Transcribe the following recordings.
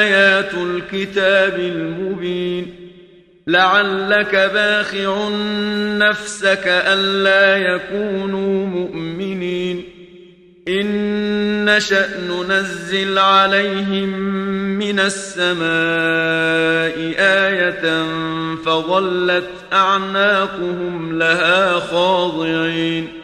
آيات الكتاب المبين. لعلك باخع نفسك ألا يكونوا مؤمنين. إن نشأ ننزل عليهم من السماء آية فظلت أعناقهم لها خاضعين.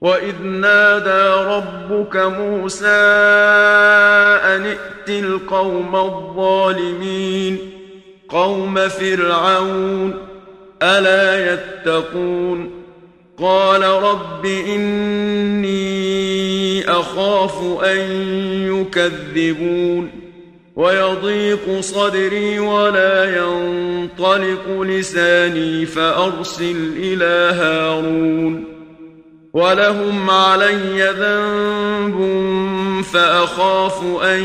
وإذ نادى ربك موسى أن ائت القوم الظالمين قوم فرعون ألا يتقون قال رب إني أخاف أن يكذبون ويضيق صدري ولا ينطلق لساني فأرسل إلى هارون ولهم علي ذنب فأخاف أن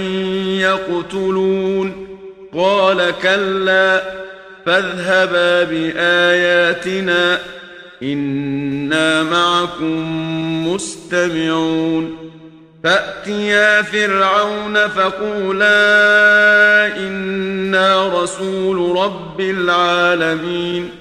يقتلون. قال كلا فاذهبا بآياتنا إنا معكم مستمعون. فأتيا فرعون فقولا إنا رسول رب العالمين.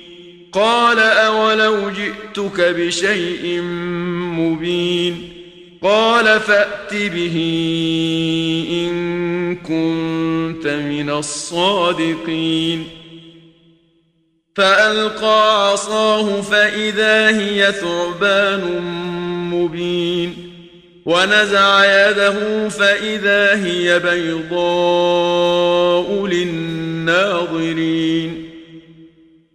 قال أولو جئتك بشيء مبين قال فأت به إن كنت من الصادقين فألقى عصاه فإذا هي ثعبان مبين ونزع يده فإذا هي بيضاء للناظرين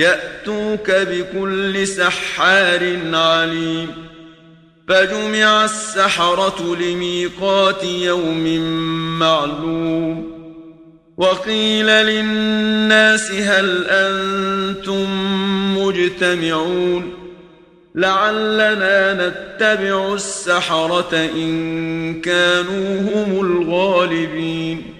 يأتوك بكل سحار عليم فجمع السحرة لميقات يوم معلوم وقيل للناس هل أنتم مجتمعون لعلنا نتبع السحرة إن كانوا هم الغالبين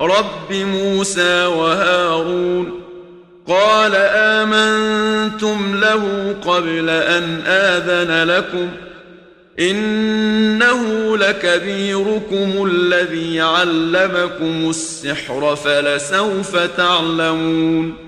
رب موسى وهارون قال آمنتم له قبل أن آذن لكم ۖ إنه لكبيركم الذي علمكم السحر فلسوف تعلمون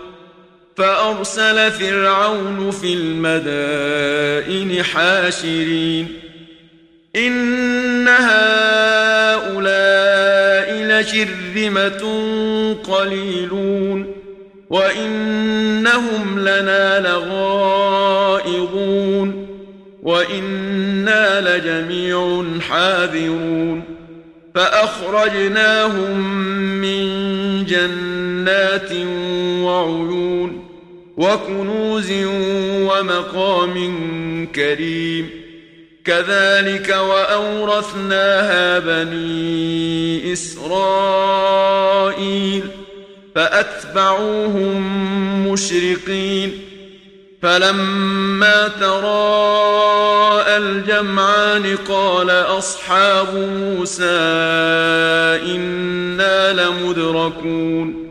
فأرسل فرعون في المدائن حاشرين. إن هؤلاء لشرذمة قليلون وإنهم لنا لغائظون وإنا لجميع حاذرون. فأخرجناهم من جنات وعيون. وكنوز ومقام كريم كذلك وأورثناها بني إسرائيل فأتبعوهم مشرقين فلما تراءى الجمعان قال أصحاب موسى إنا لمدركون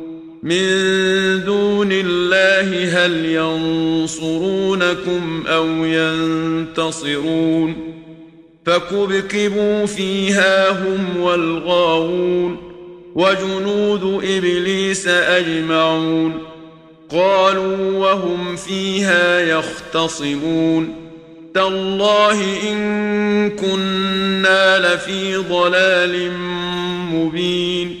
من دون الله هل ينصرونكم أو ينتصرون فكبكبوا فيها هم والغاوون وجنود إبليس أجمعون قالوا وهم فيها يختصمون تالله إن كنا لفي ضلال مبين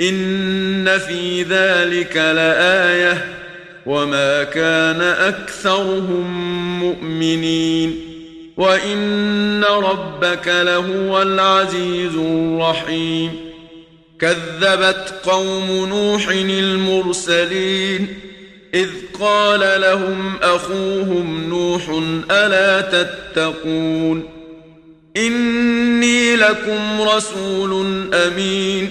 إن في ذلك لآية وما كان أكثرهم مؤمنين وإن ربك لهو العزيز الرحيم كذبت قوم نوح المرسلين إذ قال لهم أخوهم نوح ألا تتقون إني لكم رسول أمين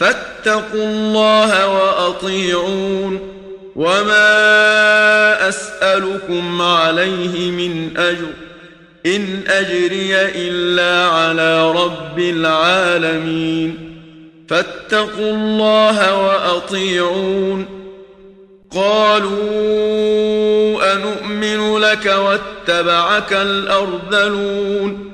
فاتقوا الله وأطيعون وما أسألكم عليه من أجر إن أجري إلا على رب العالمين فاتقوا الله وأطيعون قالوا انومن لك واتبعك الأرذلون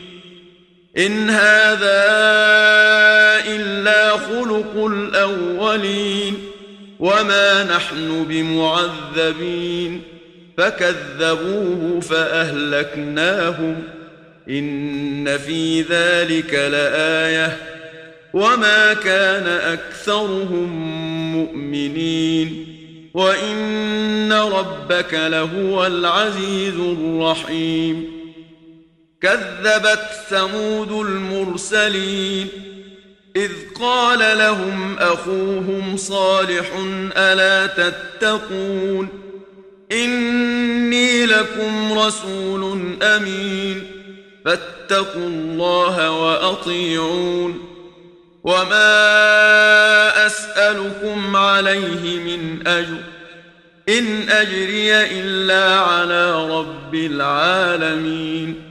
إن هذا إلا خلق الأولين وما نحن بمعذبين فكذبوه فأهلكناهم إن في ذلك لآية وما كان أكثرهم مؤمنين وإن ربك لهو العزيز الرحيم كذبت ثمود المرسلين إذ قال لهم أخوهم صالح ألا تتقون إني لكم رسول أمين فاتقوا الله وأطيعون وما أسألكم عليه من أجر إن أجري إلا على رب العالمين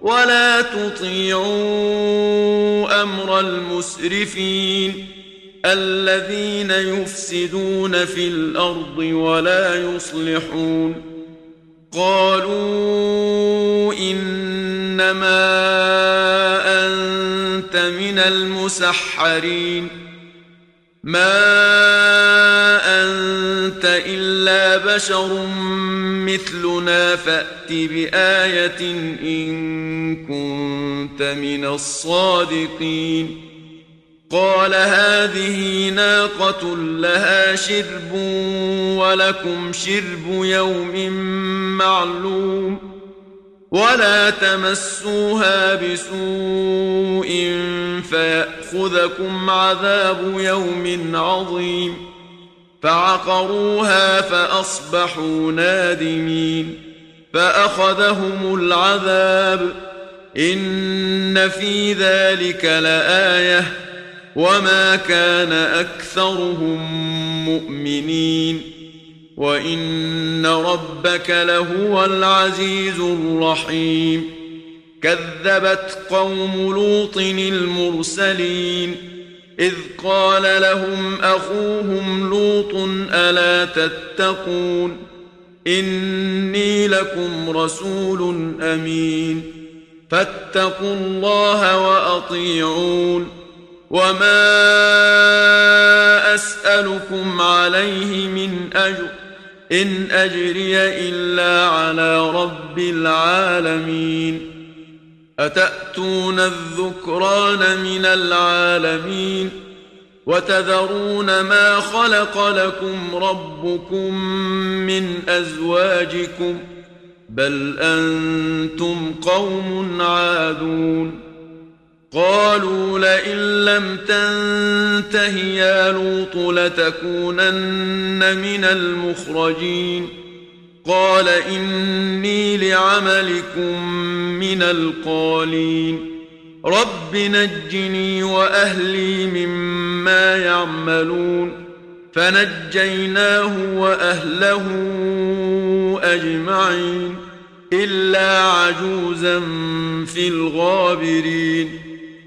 ولا تطيعوا أمر المسرفين الذين يفسدون في الأرض ولا يصلحون قالوا إنما أنت من المسحرين ما انت الا بشر مثلنا فات بايه ان كنت من الصادقين قال هذه ناقه لها شرب ولكم شرب يوم معلوم ولا تمسوها بسوء فياخذكم عذاب يوم عظيم فعقروها فاصبحوا نادمين فاخذهم العذاب ان في ذلك لايه وما كان اكثرهم مؤمنين وان ربك لهو العزيز الرحيم كذبت قوم لوط المرسلين اذ قال لهم اخوهم لوط الا تتقون اني لكم رسول امين فاتقوا الله واطيعون وما اسالكم عليه من اجر إن أجري إلا على رب العالمين. أتأتون الذكران من العالمين؟ وتذرون ما خلق لكم ربكم من أزواجكم؟ بل أنتم قوم عادون. قالوا لئن لم تنته يا لوط لتكونن من المخرجين. قال إني لعملكم من القالين. رب نجني وأهلي مما يعملون. فنجيناه وأهله أجمعين. إلا عجوزا في الغابرين.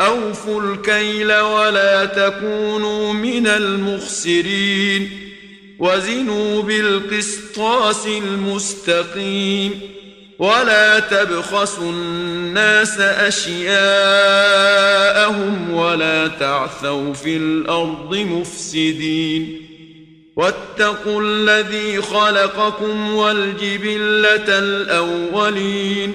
أوفوا الكيل ولا تكونوا من المخسرين وزنوا بالقسطاس المستقيم ولا تبخسوا الناس أشياءهم ولا تعثوا في الأرض مفسدين واتقوا الذي خلقكم والجبلة الأولين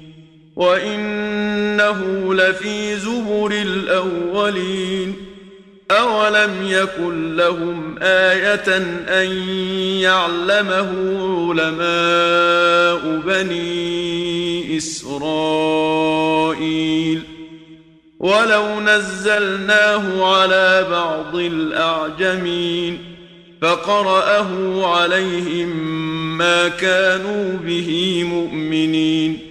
وانه لفي زبر الاولين اولم يكن لهم إيه ان يعلمه علماء بني اسرائيل ولو نزلناه على بعض الاعجمين فقراه عليهم ما كانوا به مؤمنين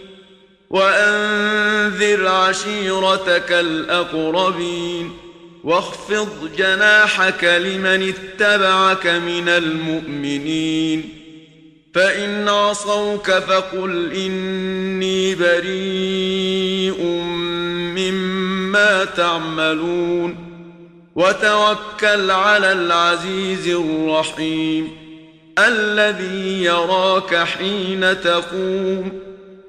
وأنذر عشيرتك الأقربين واخفض جناحك لمن اتبعك من المؤمنين فإن عصوك فقل إني بريء مما تعملون وتوكل على العزيز الرحيم الذي يراك حين تقوم